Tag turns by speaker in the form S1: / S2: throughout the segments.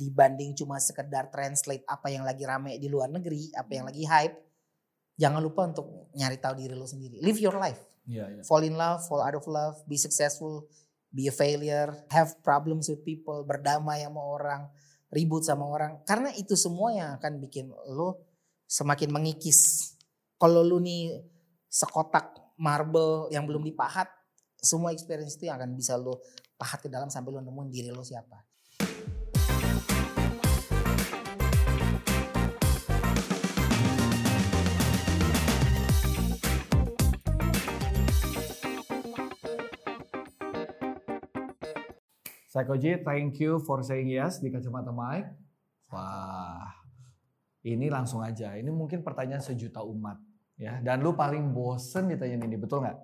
S1: dibanding cuma sekedar translate apa yang lagi rame di luar negeri, apa yang lagi hype, jangan lupa untuk nyari tahu diri lo sendiri. Live your life.
S2: Iya, iya.
S1: Fall in love, fall out of love, be successful, be a failure, have problems with people, berdamai sama orang, ribut sama orang. Karena itu semua yang akan bikin lo semakin mengikis. Kalau lu nih sekotak marble yang belum dipahat, semua experience itu yang akan bisa lo pahat ke dalam sampai lo nemuin diri lo siapa.
S2: Psychoji, thank you for saying yes di kacamata Mike. Wah, ini langsung aja. Ini mungkin pertanyaan sejuta umat ya. Dan lu paling bosen ditanya ini, betul nggak?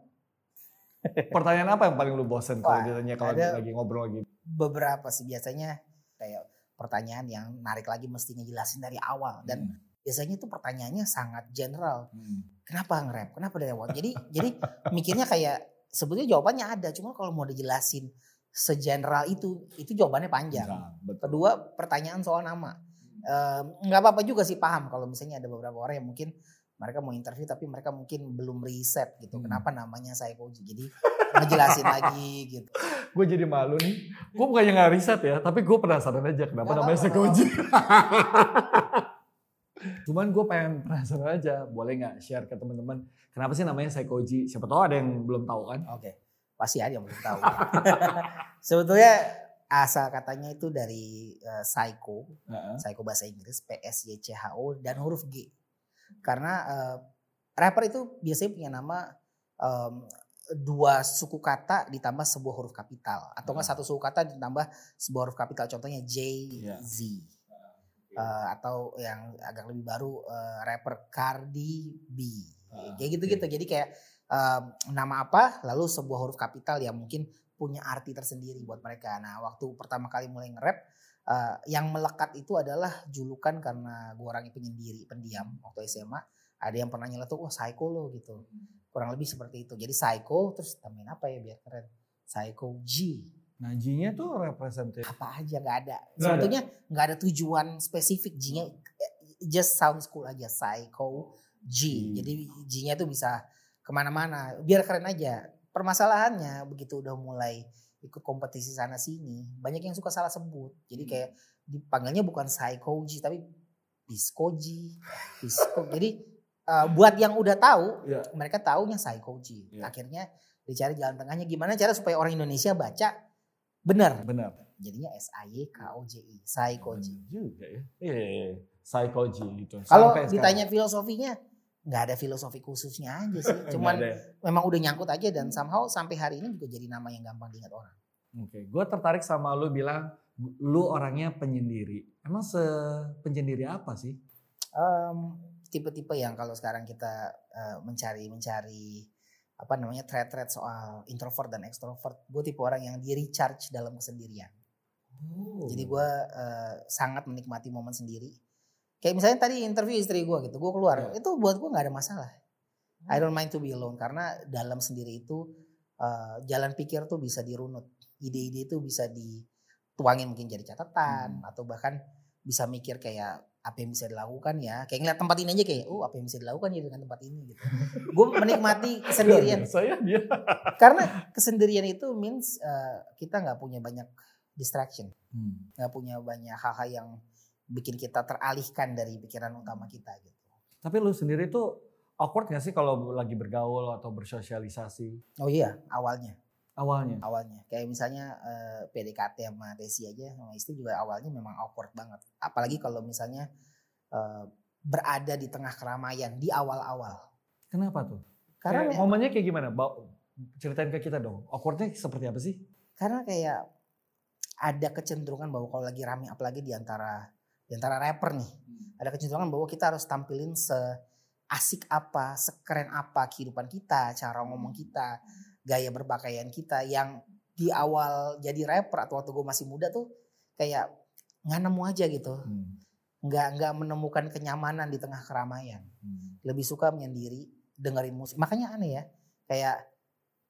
S2: Pertanyaan apa yang paling lu bosen kalau ditanya kalau lagi ngobrol lagi?
S1: Beberapa sih biasanya kayak pertanyaan yang narik lagi mesti ngejelasin dari awal dan
S2: Hmm.
S1: biasanya itu pertanyaannya sangat general.
S2: Hmm.
S1: Kenapa nge-rap? Kenapa dari awal? Jadi jadi mikirnya kayak sebetulnya jawabannya ada, cuma kalau mau dijelasin segeneral itu itu jawabannya panjang.
S2: Nah, betul.
S1: Kedua pertanyaan soal nama. Nggak apa-apa juga sih paham kalau misalnya ada beberapa orang yang mungkin mereka mau interview tapi mereka mungkin belum riset gitu.
S2: Hmm.
S1: Kenapa namanya saya Koji? Jadi ngejelasin lagi gitu.
S2: Gue jadi malu nih. Gue bukannya nggak riset ya, tapi gue penasaran aja kenapa
S1: Nggak
S2: namanya
S1: apa-apa,
S2: Psychoji. Cuman gue pengen penasaran aja, boleh nggak share ke teman-teman kenapa sih namanya Psychoji? Siapa tahu ada yang belum tahu kan?
S1: Oke, pasti ada yang belum tahu. Sebetulnya asal katanya itu dari eh, psycho,
S2: Heeh.
S1: psycho bahasa Inggris, P S Y C H O dan huruf G. Karena eh, rapper itu biasanya punya nama em, dua suku kata ditambah sebuah huruf kapital atau enggak
S2: Ah.
S1: satu suku kata ditambah sebuah huruf kapital contohnya J
S2: Iya.
S1: Z Eh, atau yang agak lebih baru eh, rapper Cardi B.
S2: Ah,
S1: kayak gitu-gitu. jadi kayak em, nama apa lalu sebuah huruf kapital yang mungkin punya arti tersendiri buat mereka. Nah waktu pertama kali mulai nge-rap eh, yang melekat itu adalah julukan karena gue orangnya penyendiri pendiam waktu SMA ada yang pernah nyeletuk wah psycho lo gitu. Kurang lebih seperti itu. Jadi psycho terus tambahin apa ya biar keren? Psycho G
S2: G-nya tuh representatif.
S1: apa aja nggak ada. Sebetulnya nggak ada tujuan spesifik. G-nya just sounds cool aja. Psycho G
S2: Hmm.
S1: jadi G-nya tuh bisa ke mana-mana. Biar keren aja. Permasalahannya begitu udah mulai ikut kompetisi sana sini banyak yang suka salah sebut. Jadi
S2: Hmm.
S1: kayak dipanggilnya bukan psycho G tapi disco G disco jadi uh, buat yang udah tahu
S2: Iya.
S1: mereka taunya psycho G
S2: Iya.
S1: akhirnya dicari jalan tengahnya. Gimana cara supaya orang Indonesia baca benar
S2: Benar.
S1: jadinya S A Y K O J I.
S2: Benar juga ya. Iya, iya, iya. Psychoji gitu.
S1: Kalau ditanya
S2: sekarang.
S1: filosofinya nggak ada filosofi khususnya aja sih. Cuman memang udah nyangkut aja dan somehow sampai hari ini juga jadi nama yang gampang diingat orang.
S2: Oke, gue tertarik sama lu bilang lu orangnya penyendiri. Emang sepenyendiri apa sih?
S1: Em, tipe-tipe yang kalau sekarang kita eh, mencari mencari apa namanya thread-thread soal introvert dan extrovert, gue tipe orang yang di recharge dalam kesendirian. Jadi gue eh, sangat menikmati momen sendiri. Kayak misalnya tadi interview istri gue gitu, gue keluar,
S2: Iya.
S1: itu buat gue nggak ada masalah. I don't mind to be alone karena dalam sendiri itu eh, jalan pikir tuh bisa dirunut, ide-ide itu bisa dituangin mungkin jadi catatan atau bahkan bisa mikir kayak apa yang bisa dilakukan ya, kayak ngeliat tempat ini aja kayak, oh apa yang bisa dilakukan ya dengan tempat ini gitu. gue menikmati kesendirian
S2: Saya dia.
S1: karena kesendirian itu means eh, kita nggak punya banyak distraction
S2: Hmm.
S1: nggak punya banyak hal-hal yang bikin kita teralihkan dari pikiran utama kita gitu.
S2: Tapi lu sendiri tuh awkward gak sih kalau lagi bergaul atau bersosialisasi
S1: Oh iya, awalnya,
S2: awalnya?
S1: awalnya. Kayak misalnya eh, PDKT sama Desi aja sama istri juga awalnya memang awkward banget. Apalagi kalau misalnya eh, berada di tengah keramaian di awal-awal.
S2: Kenapa tuh?
S1: Karena
S2: Kayak momennya kayak gimana? Ba- Ceritain ke kita dong. Awkwardnya seperti apa sih?
S1: karena kayak ada kecenderungan bahwa kalau lagi rame apalagi di antara di antara rapper nih ada kecenderungan bahwa kita harus tampilin seasik apa sekeren apa kehidupan kita cara ngomong kita gaya berpakaian kita yang di awal jadi rapper atau waktu gue masih muda tuh kayak nggak nemu aja gitu
S2: Hmm.
S1: nggak nggak menemukan kenyamanan di tengah keramaian
S2: Hmm.
S1: lebih suka menyendiri dengerin musik makanya aneh ya kayak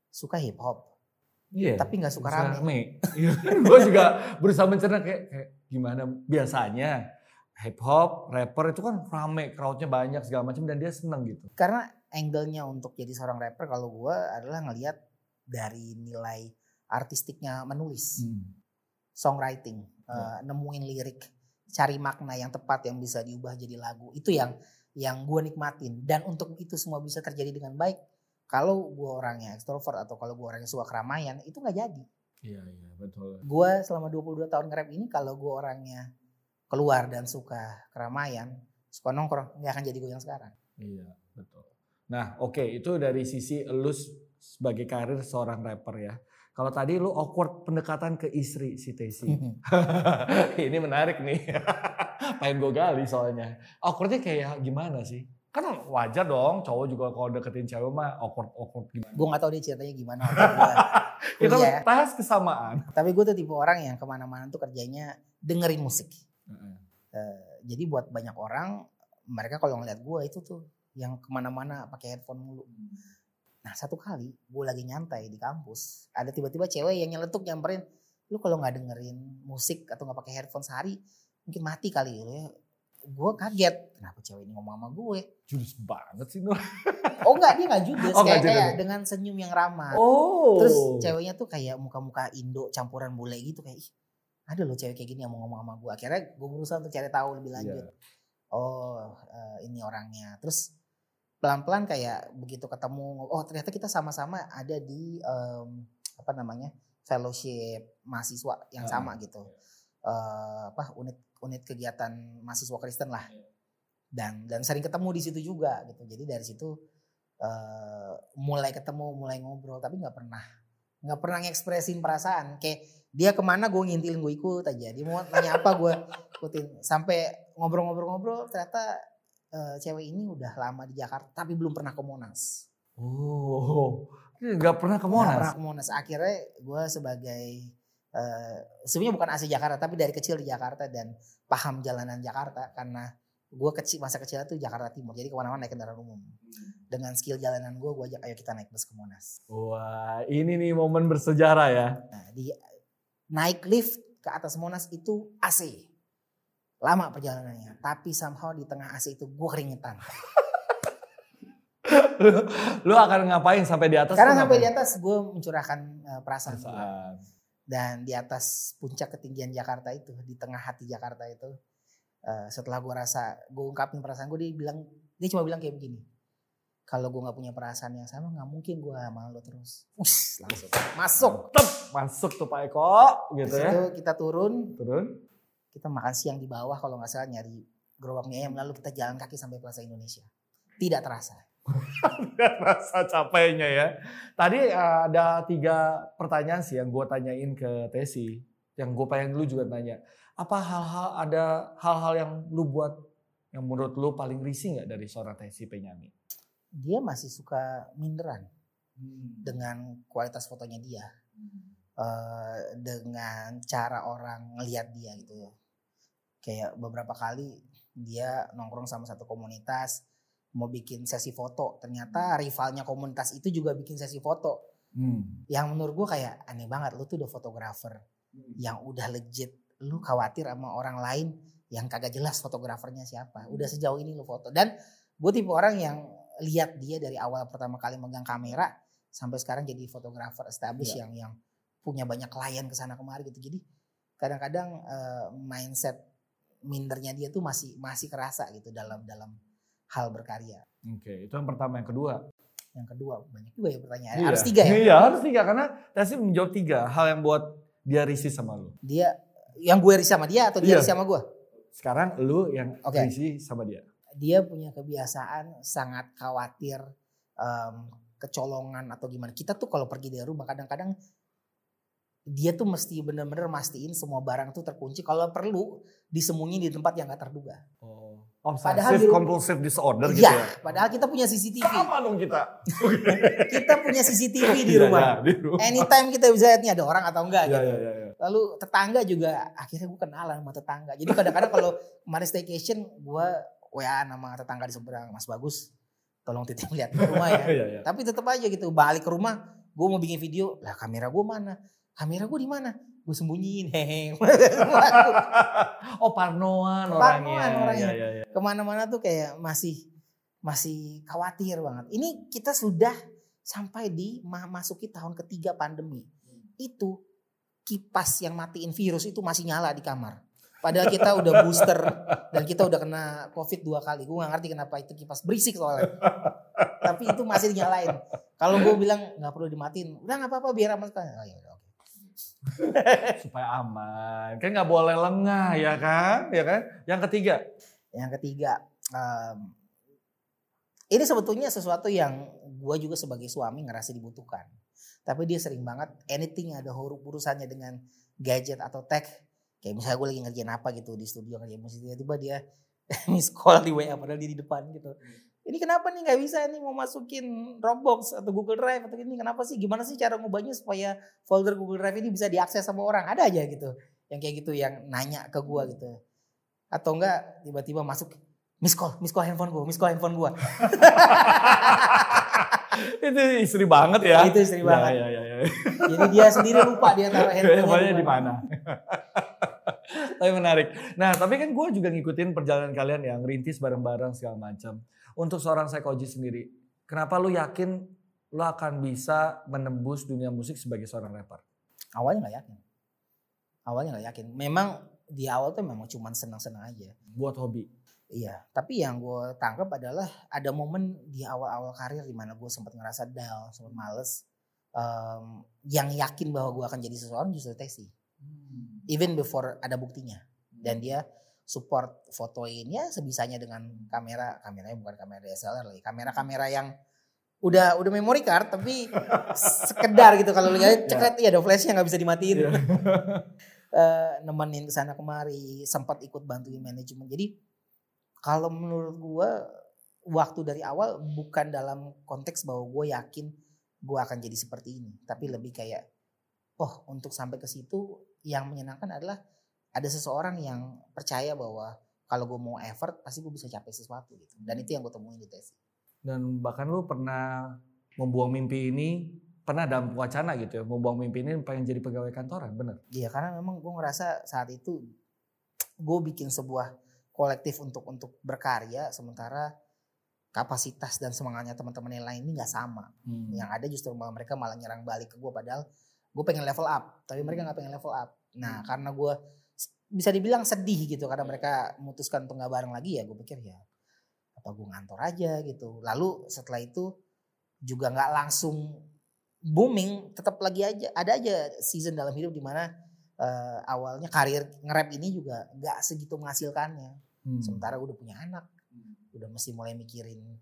S1: suka hip hop
S2: Iya.
S1: tapi nggak suka rame.
S2: gue juga berusaha mencerna kayak, kayak gimana biasanya hip hop, rapper itu kan rame, crowdnya banyak segala macam dan dia seneng gitu.
S1: Karena angle-nya untuk jadi seorang rapper kalau gue adalah ngelihat dari nilai artistiknya menulis,
S2: Hmm.
S1: songwriting,
S2: Ya.
S1: eh, nemuin lirik, cari makna yang tepat yang bisa diubah jadi lagu. Itu yang yang gue nikmatin. Dan untuk itu semua bisa terjadi dengan baik, kalau gue orangnya ekstrovert atau kalau gue orangnya suka keramaian, itu nggak jadi.
S2: Iya iya betul.
S1: Gue selama 22 tahun nge-rap ini kalau gue orangnya keluar dan suka keramaian, suka nongkrong, nggak akan jadi gue yang sekarang.
S2: Iya betul. Nah oke itu dari sisi lu sebagai karir seorang rapper ya. Kalau tadi lu awkward pendekatan ke istri si Tesi. Ini menarik nih. Pengen gue gali soalnya. Awkwardnya kayak gimana sih? Kan wajar dong cowok juga kalau deketin cewek mah awkward awkward gimana.
S1: gue nggak tahu dia ceritanya gimana.
S2: Kita
S1: kuliah.
S2: bahas kesamaan.
S1: Tapi gue tuh tipe orang yang ke mana-mana tuh kerjanya dengerin musik. Jadi buat banyak orang, mereka kalau ngeliat gue itu tuh yang ke mana-mana pakai headphone mulu. Nah satu kali gue lagi nyantai di kampus, ada tiba-tiba cewek yang nyeletuk nyamperin, lu kalau nggak dengerin musik atau nggak pakai headphone sehari, mungkin mati kali lu ya. Gue kaget, kenapa cewek ini ngomong sama gue?
S2: Jurus banget sih Nur.
S1: Oh enggak, dia nggak judes,
S2: Oh,
S1: kayak, kayak
S2: judes.
S1: dengan senyum yang ramah.
S2: Oh.
S1: Terus ceweknya tuh kayak muka-muka Indo campuran bule gitu kayak ih ada loh cewek kayak gini yang mau ngomong sama gue. Akhirnya gue berusaha untuk cari tahu lebih lanjut.
S2: Iya.
S1: Oh eh, ini orangnya. Terus pelan-pelan kayak begitu ketemu, oh ternyata kita sama-sama ada di em, apa namanya fellowship mahasiswa yang
S2: Ah,
S1: sama gitu. Eh, apa unit unit kegiatan mahasiswa Kristen lah. Dan dan sering ketemu di situ juga gitu. Jadi dari situ eh mulai ketemu, mulai ngobrol, tapi nggak pernah nggak pernah ngekspresin perasaan. Kayak dia ke mana gue ngintilin gue ikut aja. Dia mau nanya apa gue ikutin. Sampai ngobrol-ngobrol-ngobrol ternyata eh, cewek ini udah lama di Jakarta tapi belum pernah ke Monas.
S2: Oh. Gak pernah ke
S1: Nggak
S2: Monas.
S1: pernah ke Monas. Akhirnya gue sebagai eh sebenarnya bukan asli Jakarta tapi dari kecil di Jakarta dan paham jalanan Jakarta karena gue kecil masa kecil itu Jakarta Timur jadi ke mana-mana naik kendaraan umum dengan skill jalanan gue gue ajak ayo kita naik bus ke Monas
S2: Wah, ini nih momen bersejarah ya.
S1: nah di naik lift ke atas Monas itu AC lama perjalanannya tapi somehow di tengah AC itu gue keringetan
S2: lu, lu akan ngapain sampai di atas?
S1: karena sampai di atas gue mencurahkan eh, perasaan.
S2: Perasaan.
S1: dan di atas puncak ketinggian Jakarta itu di tengah hati Jakarta itu eh, setelah gue rasa gue ungkapin perasaan gue dia bilang dia cuma bilang kayak begini kalau gue nggak punya perasaan yang sama nggak mungkin gue sama lo terus Ush, langsung masuk
S2: Tep, masuk tuh Pak Eko gitu
S1: Di
S2: ya.
S1: kita turun
S2: Turun.
S1: Kita makan siang di bawah kalau nggak salah nyari gerobak mie ayam lalu kita jalan kaki sampai Plaza Indonesia tidak terasa
S2: Rasa capeknya ya. Tadi eh, ada tiga pertanyaan sih yang gue tanyain ke Tesi. Yang gue pengen lu juga tanya. Apa hal-hal ada hal-hal yang lu buat yang menurut lu paling risih nggak dari seorang Tesi penyanyi?
S1: dia masih suka minderan dengan kualitas fotonya dia eh, dengan cara orang ngelihat dia gitu ya. Kayak beberapa kali dia nongkrong sama satu komunitas mau bikin sesi foto, ternyata rivalnya komunitas itu juga bikin sesi foto.
S2: Hmm.
S1: Yang menurut gue kayak aneh banget, lu tuh udah fotografer yang udah legit, lu khawatir sama orang lain yang kagak jelas fotografernya siapa. Udah sejauh ini lu foto dan gue tipe orang yang lihat dia dari awal pertama kali megang kamera sampai sekarang jadi fotografer established yang yang punya banyak klien ke sana kemari gitu. Jadi kadang-kadang eh, mindset mindernya dia tuh masih masih kerasa gitu dalam dalam hal berkarya.
S2: Oke, itu yang pertama. Yang kedua.
S1: Yang kedua banyak juga ya pertanyaan.
S2: Iya.
S1: Harus tiga ya.
S2: Iya harus tiga karena Tesi menjawab tiga hal yang buat dia risih sama lu.
S1: Dia yang gue risih sama dia atau dia
S2: Iya.
S1: risih sama gue?
S2: Sekarang lu yang
S1: Oke.
S2: risih sama dia.
S1: Dia punya kebiasaan sangat khawatir em, kecolongan atau gimana. Kita tuh kalau pergi dari rumah kadang-kadang dia tuh mesti bener-bener mastiin semua barang tuh terkunci. Kalau perlu disembunyiin di tempat yang gak terduga.
S2: Oh,
S1: Padahal
S2: obsessive
S1: di-
S2: compulsive disorder gitu
S1: Iya,
S2: ya.
S1: padahal kita punya CCTV.
S2: Sama dong kita.
S1: Kita punya CCTV di
S2: Iya,
S1: rumah.
S2: iya, di rumah.
S1: Anytime kita bisa lihat nih ada orang atau enggak
S2: Iya,
S1: gitu.
S2: iya, iya, iya.
S1: Lalu tetangga juga akhirnya gue kenalan sama tetangga. Jadi kadang-kadang kalau kemarin staycation gue WA nama tetangga di seberang Mas Bagus. Tolong titip lihat ke rumah ya.
S2: Iya, iya.
S1: Tapi tetap aja gitu balik ke rumah gue mau bikin video lah kamera gue mana kamera gue di mana? Gue sembunyiin hehe.
S2: Oh parnoan orangnya.
S1: Parnoan orangnya.
S2: Ya, ya, ya.
S1: ke mana-mana tuh kayak masih masih khawatir banget. Ini kita sudah sampai di ma- masuki tahun ketiga pandemi. Itu kipas yang matiin virus itu masih nyala di kamar. Padahal kita udah booster dan kita udah kena covid dua kali. Gue gak ngerti kenapa itu kipas berisik soalnya. Tapi itu masih dinyalain. Kalau gue bilang nggak perlu dimatiin. Udah nggak apa-apa biar aman. Oh, ya oke.
S2: Supaya aman. Kan nggak boleh lengah ya kan? Ya kan? Yang ketiga.
S1: Yang ketiga, em, ini sebetulnya sesuatu yang gue juga sebagai suami ngerasa dibutuhkan. Tapi dia sering banget anything ada huruf urusannya dengan gadget atau tech. Kayak misalnya gue lagi ngerjain apa gitu di studio ngerjain musik tiba-tiba dia miss call di WA padahal dia di depan gitu. Ini kenapa nih nggak bisa nih mau masukin Dropbox atau Google Drive atau ini kenapa sih? Gimana sih cara ngubahnya supaya folder Google Drive ini bisa diakses sama orang? Ada aja gitu. Yang kayak gitu yang nanya ke gua gitu. Atau enggak tiba-tiba masuk miss call, miss call handphone gua, miss call handphone gua.
S2: Itu istri banget ya.
S1: Itu istri banget.
S2: Ya, ya, ya.
S1: Jadi dia sendiri lupa dia taruh handphonenya di mana.
S2: tapi menarik. Nah, tapi kan gue juga ngikutin perjalanan kalian yang rintis bareng-bareng segala macam. Untuk seorang psychologist sendiri, kenapa lu yakin lu akan bisa menembus dunia musik sebagai seorang rapper?
S1: Awalnya nggak yakin. Awalnya nggak yakin. Memang di awal tuh memang cuman senang-senang aja.
S2: Buat hobi.
S1: Iya, tapi yang gue tangkap adalah ada momen di awal-awal karir di mana gue sempat ngerasa down, sempat males. Em, yang yakin bahwa gue akan jadi seseorang justru Tesi. Even before ada buktinya. Dan dia support fotoinnya sebisanya dengan kamera, kameranya bukan kamera DSLR lagi, kamera-kamera yang udah udah memory card tapi sekedar gitu kalau lihat cekret iya ada flashnya nggak bisa dimatiin.
S2: Iya.
S1: Eh, nemenin ke sana kemari, sempat ikut bantuin manajemen. Jadi kalau menurut gue waktu dari awal bukan dalam konteks bahwa gue yakin gue akan jadi seperti ini, tapi lebih kayak oh untuk sampai ke situ yang menyenangkan adalah ada seseorang yang percaya bahwa kalau gue mau effort pasti gue bisa capai sesuatu gitu. Dan itu yang gue temuin di tes.
S2: Dan bahkan lu pernah membuang mimpi ini, pernah dalam wacana gitu ya, membuang mimpi ini pengen jadi pegawai kantoran, bener?
S1: Iya karena memang gue ngerasa saat itu gue bikin sebuah kolektif untuk untuk berkarya sementara kapasitas dan semangatnya teman-teman yang lain ini nggak sama.
S2: Hmm.
S1: Yang ada justru malah mereka malah nyerang balik ke gue padahal gue pengen level up tapi mereka nggak pengen level up. Nah karena gue bisa dibilang sedih gitu karena mereka memutuskan untuk nggak bareng lagi ya gue pikir ya apa gue ngantor aja gitu. Lalu setelah itu juga nggak langsung booming tetap lagi aja ada aja season dalam hidup di mana eh, awalnya karir nge-rap ini juga nggak segitu menghasilkannya.
S2: Hmm.
S1: Sementara gue udah punya anak, udah mesti mulai mikirin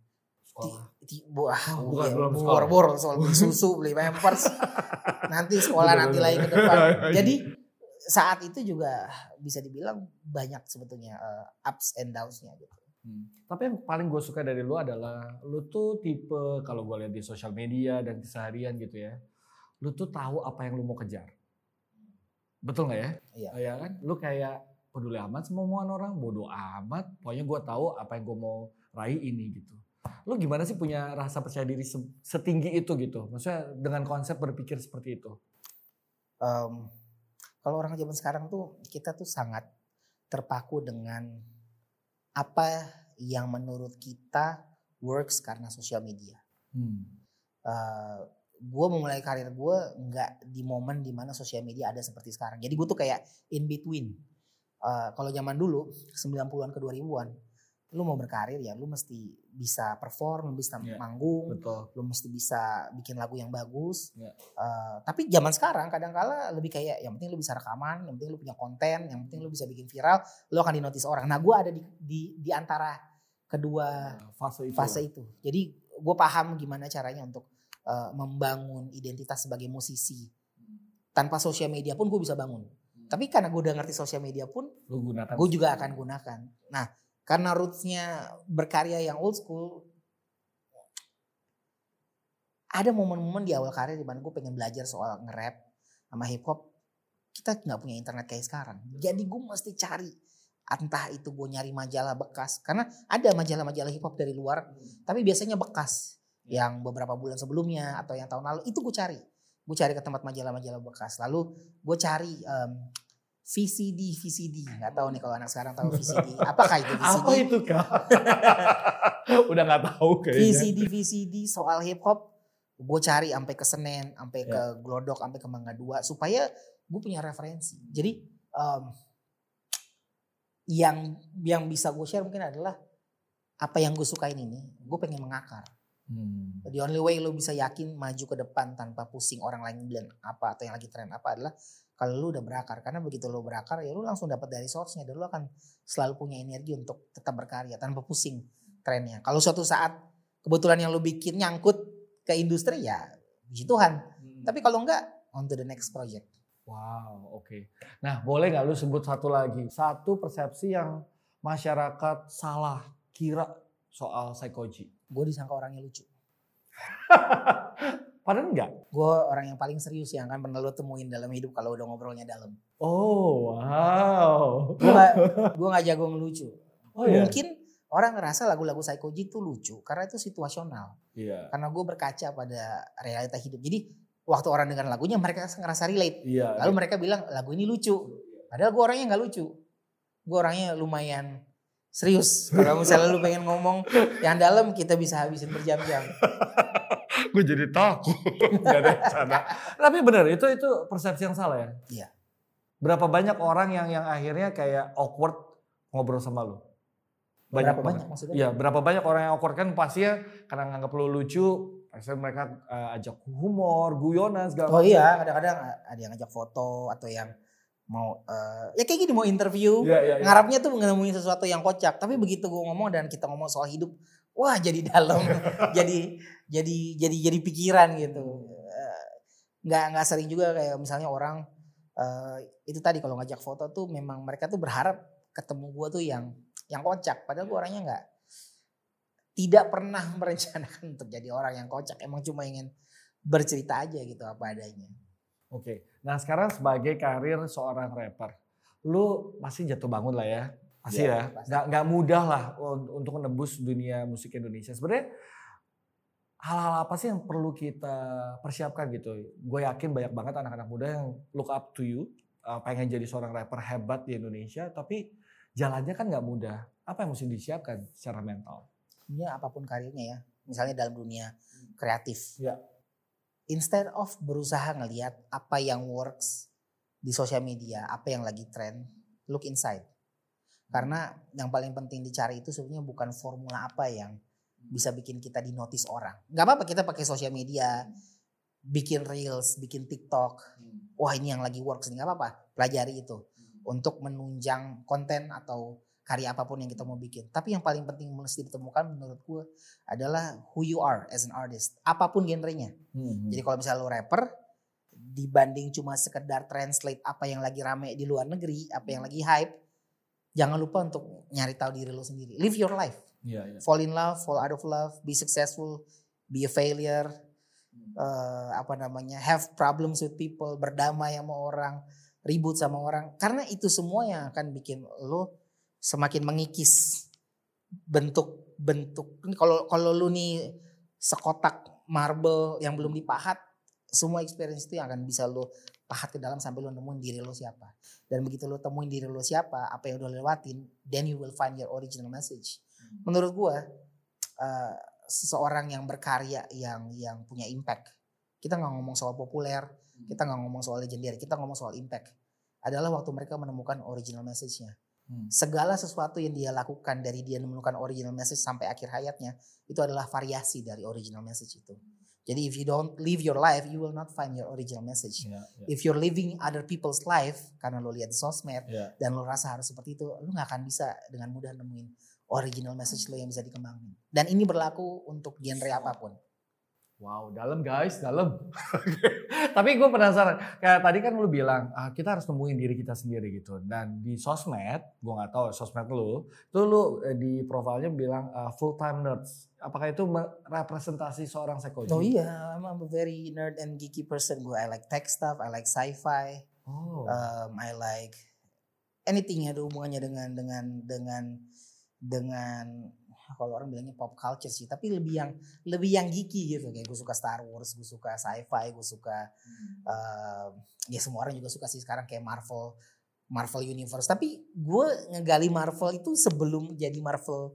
S2: Sekolah.
S1: Ti, ti, wah,
S2: bukan, belum
S1: bor, bor, soal beli susu, beli pampers, nanti sekolah nanti lagi ke depan. Jadi saat itu juga bisa dibilang banyak sebetulnya eh, ups and downs-nya gitu.
S2: Hmm. Tapi yang paling gue suka dari lu adalah lu tuh tipe kalau gue lihat di sosial media dan keseharian gitu ya, lu tuh tahu apa yang lu mau kejar. Betul nggak ya?
S1: Iya.
S2: Ya kan? Lu kayak peduli amat sama omongan orang, bodoh amat. Pokoknya gue tahu apa yang gue mau raih ini gitu. Lu gimana sih punya rasa percaya diri se- setinggi itu gitu? Maksudnya dengan konsep berpikir seperti itu.
S1: Em, kalau orang zaman sekarang tuh kita tuh sangat terpaku dengan apa yang menurut kita works karena sosial media.
S2: Hmm.
S1: gue memulai karir gue nggak di momen di mana sosial media ada seperti sekarang. Jadi gue tuh kayak in between. Eh, kalau zaman dulu 90-an ke 2000-an, lu mau berkarir ya lu mesti bisa perform, lu bisa
S2: Iya,
S1: manggung,
S2: Betul.
S1: lu mesti bisa bikin lagu yang bagus.
S2: Iya.
S1: Eh, tapi zaman sekarang kadang-kala lebih kayak yang penting lu bisa rekaman, yang penting lu punya konten, yang penting lu bisa bikin viral, lu akan dinotis orang. Nah gue ada di, di di antara kedua
S2: Fase itu.
S1: fase itu. Jadi gue paham gimana caranya untuk uh, membangun identitas sebagai musisi. Tanpa sosial media pun gue bisa bangun. Tapi karena gue udah ngerti sosial media pun, gue juga akan gunakan. Nah, karena rootsnya berkarya yang old school, ada momen-momen di awal karir di mana gue pengen belajar soal nge-rap sama hip hop. Kita nggak punya internet kayak sekarang. Jadi gue mesti cari entah itu gue nyari majalah bekas karena ada majalah-majalah hip hop dari luar tapi biasanya bekas yang beberapa bulan sebelumnya atau yang tahun lalu itu gue cari gue cari ke tempat majalah-majalah bekas lalu gue cari um, VCD VCD nggak tahu nih kalau anak sekarang tahu VCD apakah itu VCD
S2: Apa itu kak? Udah nggak tahu kayaknya.
S1: VCD VCD soal hip hop gue cari sampai ke Senen sampai
S2: Ya.
S1: ke Glodok sampai ke Mangga Dua supaya gue punya referensi jadi um, yang yang bisa gue share mungkin adalah apa yang gue sukain ini gue pengen mengakar
S2: Hmm.
S1: The only way lo bisa yakin maju ke depan tanpa pusing orang lain bilang apa atau yang lagi tren apa adalah kalau lu udah berakar karena begitu lo berakar ya lu langsung dapat dari source-nya dan lu akan selalu punya energi untuk tetap berkarya tanpa pusing trennya. Kalau suatu saat kebetulan yang lu bikin nyangkut ke industri ya puji Tuhan. Tapi kalau enggak on to the next project.
S2: Wow, oke. Nah, boleh nggak lu sebut satu lagi, satu persepsi yang masyarakat salah kira soal psychogy?
S1: Gue disangka orangnya lucu.
S2: Padahal enggak.
S1: Gue orang yang paling serius yang akan pernah lo temuin dalam hidup kalau udah ngobrolnya dalam.
S2: Oh, wow.
S1: Gue gak, gue gak jago ngelucu.
S2: Oh iya.
S1: Mungkin orang ngerasa lagu-lagu Psychoji itu lucu karena itu situasional.
S2: Iya.
S1: Karena gue berkaca pada realita hidup. Jadi waktu orang dengar lagunya mereka ngerasa relate.
S2: Iya.
S1: Lalu mereka bilang lagu ini lucu. Padahal gue orangnya nggak lucu. Gue orangnya lumayan serius. Kalau misalnya lu pengen ngomong yang dalam kita bisa habisin berjam-jam.
S2: Gue jadi takut. Gak ada sana. Tapi benar itu itu persepsi yang salah ya.
S1: Iya.
S2: Berapa banyak orang yang yang akhirnya kayak awkward ngobrol sama lu?
S1: Berapa
S2: banget.
S1: banyak maksudnya?
S2: Iya, berapa banyak orang yang awkward kan pasti ya karena nganggap lu lucu, pasti mereka eh, ajak humor, guyonan segala
S1: Oh iya, kadang-kadang ada yang ngajak foto atau yang mau eh, ya kayak gini mau interview.
S2: Iya, iya, iya.
S1: Ngarapnya tuh nemuin sesuatu yang kocak, tapi begitu gue ngomong dan kita ngomong soal hidup, wah jadi dalam, jadi jadi jadi jadi pikiran gitu. Eh, Nggak nggak sering juga kayak misalnya orang eh, itu tadi kalau ngajak foto tuh memang mereka tuh berharap ketemu gue tuh yang yang kocak, padahal gue orangnya nggak tidak pernah merencanakan untuk jadi orang yang kocak, emang cuma ingin bercerita aja gitu apa adanya.
S2: Oke. Nah, sekarang sebagai karir seorang rapper, lu pasti jatuh bangun lah ya. Pasti
S1: Iya,
S2: ya.
S1: pasti.
S2: Nggak nggak mudah lah un- untuk menembus dunia musik Indonesia. Sebenarnya hal-hal apa sih yang perlu kita persiapkan gitu? Gue yakin banyak banget anak-anak muda yang look up to you, uh, pengen jadi seorang rapper hebat di Indonesia, tapi jalannya kan nggak mudah. Apa yang mesti disiapkan secara mental?
S1: Sebenarnya apa pun karirnya ya, misalnya dalam dunia kreatif.
S2: Ya.
S1: Instead of berusaha ngelihat apa yang works di sosial media, apa yang lagi trend, look inside. Karena yang paling penting dicari itu sebenarnya bukan formula apa yang bisa bikin kita di notice orang. Gak apa-apa kita pakai sosial media, bikin reels, bikin TikTok. Wah ini yang lagi works nih, gak apa-apa. Pelajari itu untuk menunjang konten atau karya apa pun yang kita mau bikin. Tapi yang paling penting mesti ditemukan menurut gue adalah who you are as an artist. Apa pun genrenya.
S2: Hmm.
S1: Jadi kalau misalnya lo rapper, dibanding cuma sekedar translate apa yang lagi rame di luar negeri, apa yang lagi hype, jangan lupa untuk nyari tahu diri lo sendiri. Live your life.
S2: Iya, iya.
S1: Fall in love, fall out of love, be successful, be a failure,
S2: Hmm.
S1: eh, apa namanya, have problems with people, berdamai sama orang, ribut sama orang. Karena itu semua yang akan bikin lo semakin mengikis bentuk-bentuk. Ini Kalau kalau lu nih sekotak marble yang belum dipahat, semua experience itu yang akan bisa lo pahat ke dalam sampai lo nemuin diri lo siapa. Dan begitu lo temuin diri lo siapa, apa yang udah lewatin, then you will find your original message. Menurut gua, eh, seseorang yang berkarya yang yang punya impact. Kita nggak ngomong soal populer, kita nggak ngomong soal legendary, kita ngomong soal impact. Adalah waktu mereka menemukan original message-nya.
S2: Hmm.
S1: Segala sesuatu yang dia lakukan dari dia menemukan original message sampai akhir hayatnya itu adalah variasi dari original message itu. Jadi if you don't live your life, you will not find your original message.
S2: Iya, iya.
S1: If you're living other people's life karena lo lihat sosmed
S2: Iya.
S1: dan lo rasa harus seperti itu, lo nggak akan bisa dengan mudah nemuin original message lo yang bisa dikembangin. Dan ini berlaku untuk genre apa pun.
S2: Wow, dalam guys, dalam. Tapi gue penasaran, kayak tadi kan lu bilang ah, kita harus nemuin diri kita sendiri gitu. Dan di sosmed, gue nggak tahu sosmed lu, itu lu eh, di profilnya bilang full time nerds. Apakah itu representasi seorang psikologi?
S1: Oh iya, I'm a very nerd and geeky person. Gue I like tech stuff, I like sci-fi,
S2: Oh,
S1: um, I like anything yang ada hubungannya dengan dengan dengan dengan kalau orang bilangnya pop culture sih, tapi lebih yang lebih yang geeky gitu. Kayak gue suka Star Wars, gue suka sci-fi, gue suka uh, ya semua orang juga suka sih sekarang kayak Marvel, Marvel Universe. Tapi gue ngegali Marvel itu sebelum jadi Marvel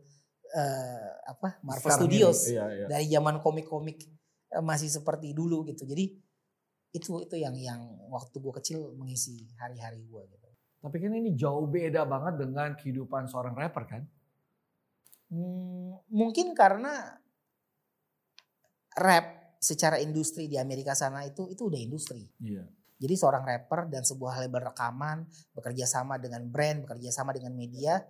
S1: uh, apa Marvel
S2: Sekarang
S1: Studios
S2: ini, iya, iya.
S1: dari zaman komik-komik uh, masih seperti dulu gitu. Jadi itu itu yang yang waktu gue kecil mengisi hari-hari gue gitu.
S2: Tapi kan ini jauh beda banget dengan kehidupan seorang rapper kan?
S1: Hmm, mungkin karena rap secara industri di Amerika sana itu itu udah industri.
S2: Iya.
S1: Jadi seorang rapper dan sebuah label rekaman bekerja sama dengan brand, bekerja sama dengan media,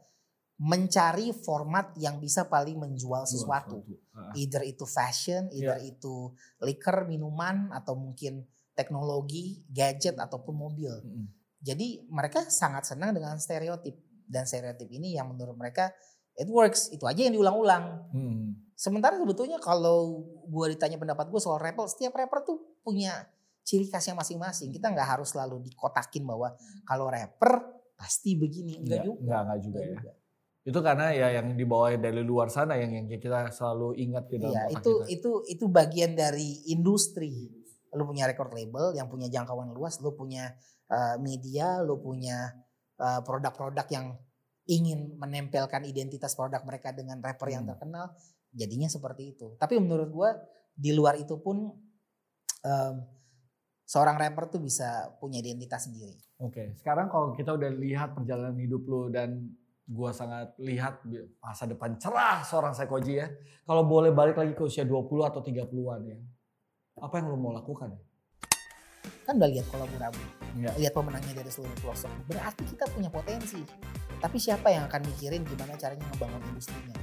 S1: mencari format yang bisa paling menjual sesuatu.
S2: Uh.
S1: Either itu fashion, either itu liquor, minuman, atau mungkin teknologi, gadget ataupun mobil.
S2: Mm -mm.
S1: Jadi mereka sangat senang dengan stereotip dan stereotip ini yang menurut mereka it works, itu aja yang diulang-ulang.
S2: Hmm.
S1: Sementara sebetulnya kalau gue ditanya pendapat gue soal rapper, setiap rapper tuh punya ciri khasnya masing-masing. Kita nggak harus selalu dikotakin bahwa kalau rapper pasti begini, enggak
S2: Enggak,
S1: juga.
S2: enggak, enggak juga
S1: Enggak
S2: ya.
S1: juga.
S2: Itu karena ya yang dibawa dari luar sana yang yang kita selalu ingat di dalam
S1: Iya, itu
S2: kita.
S1: itu itu bagian dari industri. Lu punya record label yang punya jangkauan luas, lu punya uh, media, lu punya uh, produk-produk yang ingin menempelkan identitas produk mereka dengan rapper yang
S2: Hmm.
S1: terkenal, jadinya seperti itu. Tapi menurut gua di luar itu pun um, seorang rapper tuh bisa punya identitas sendiri.
S2: Oke, sekarang kalau kita udah lihat perjalanan hidup lu dan gua sangat lihat masa depan cerah seorang Sekoji ya. Kalau boleh balik lagi ke usia 20 atau 30-an ya. Apa yang lu mau lakukan?
S1: Kan udah lihat kolaborasi,
S2: Enggak.
S1: lihat pemenangnya dari seluruh pelosok. Berarti kita punya potensi. Tapi siapa yang akan mikirin gimana caranya ngebangun industrinya?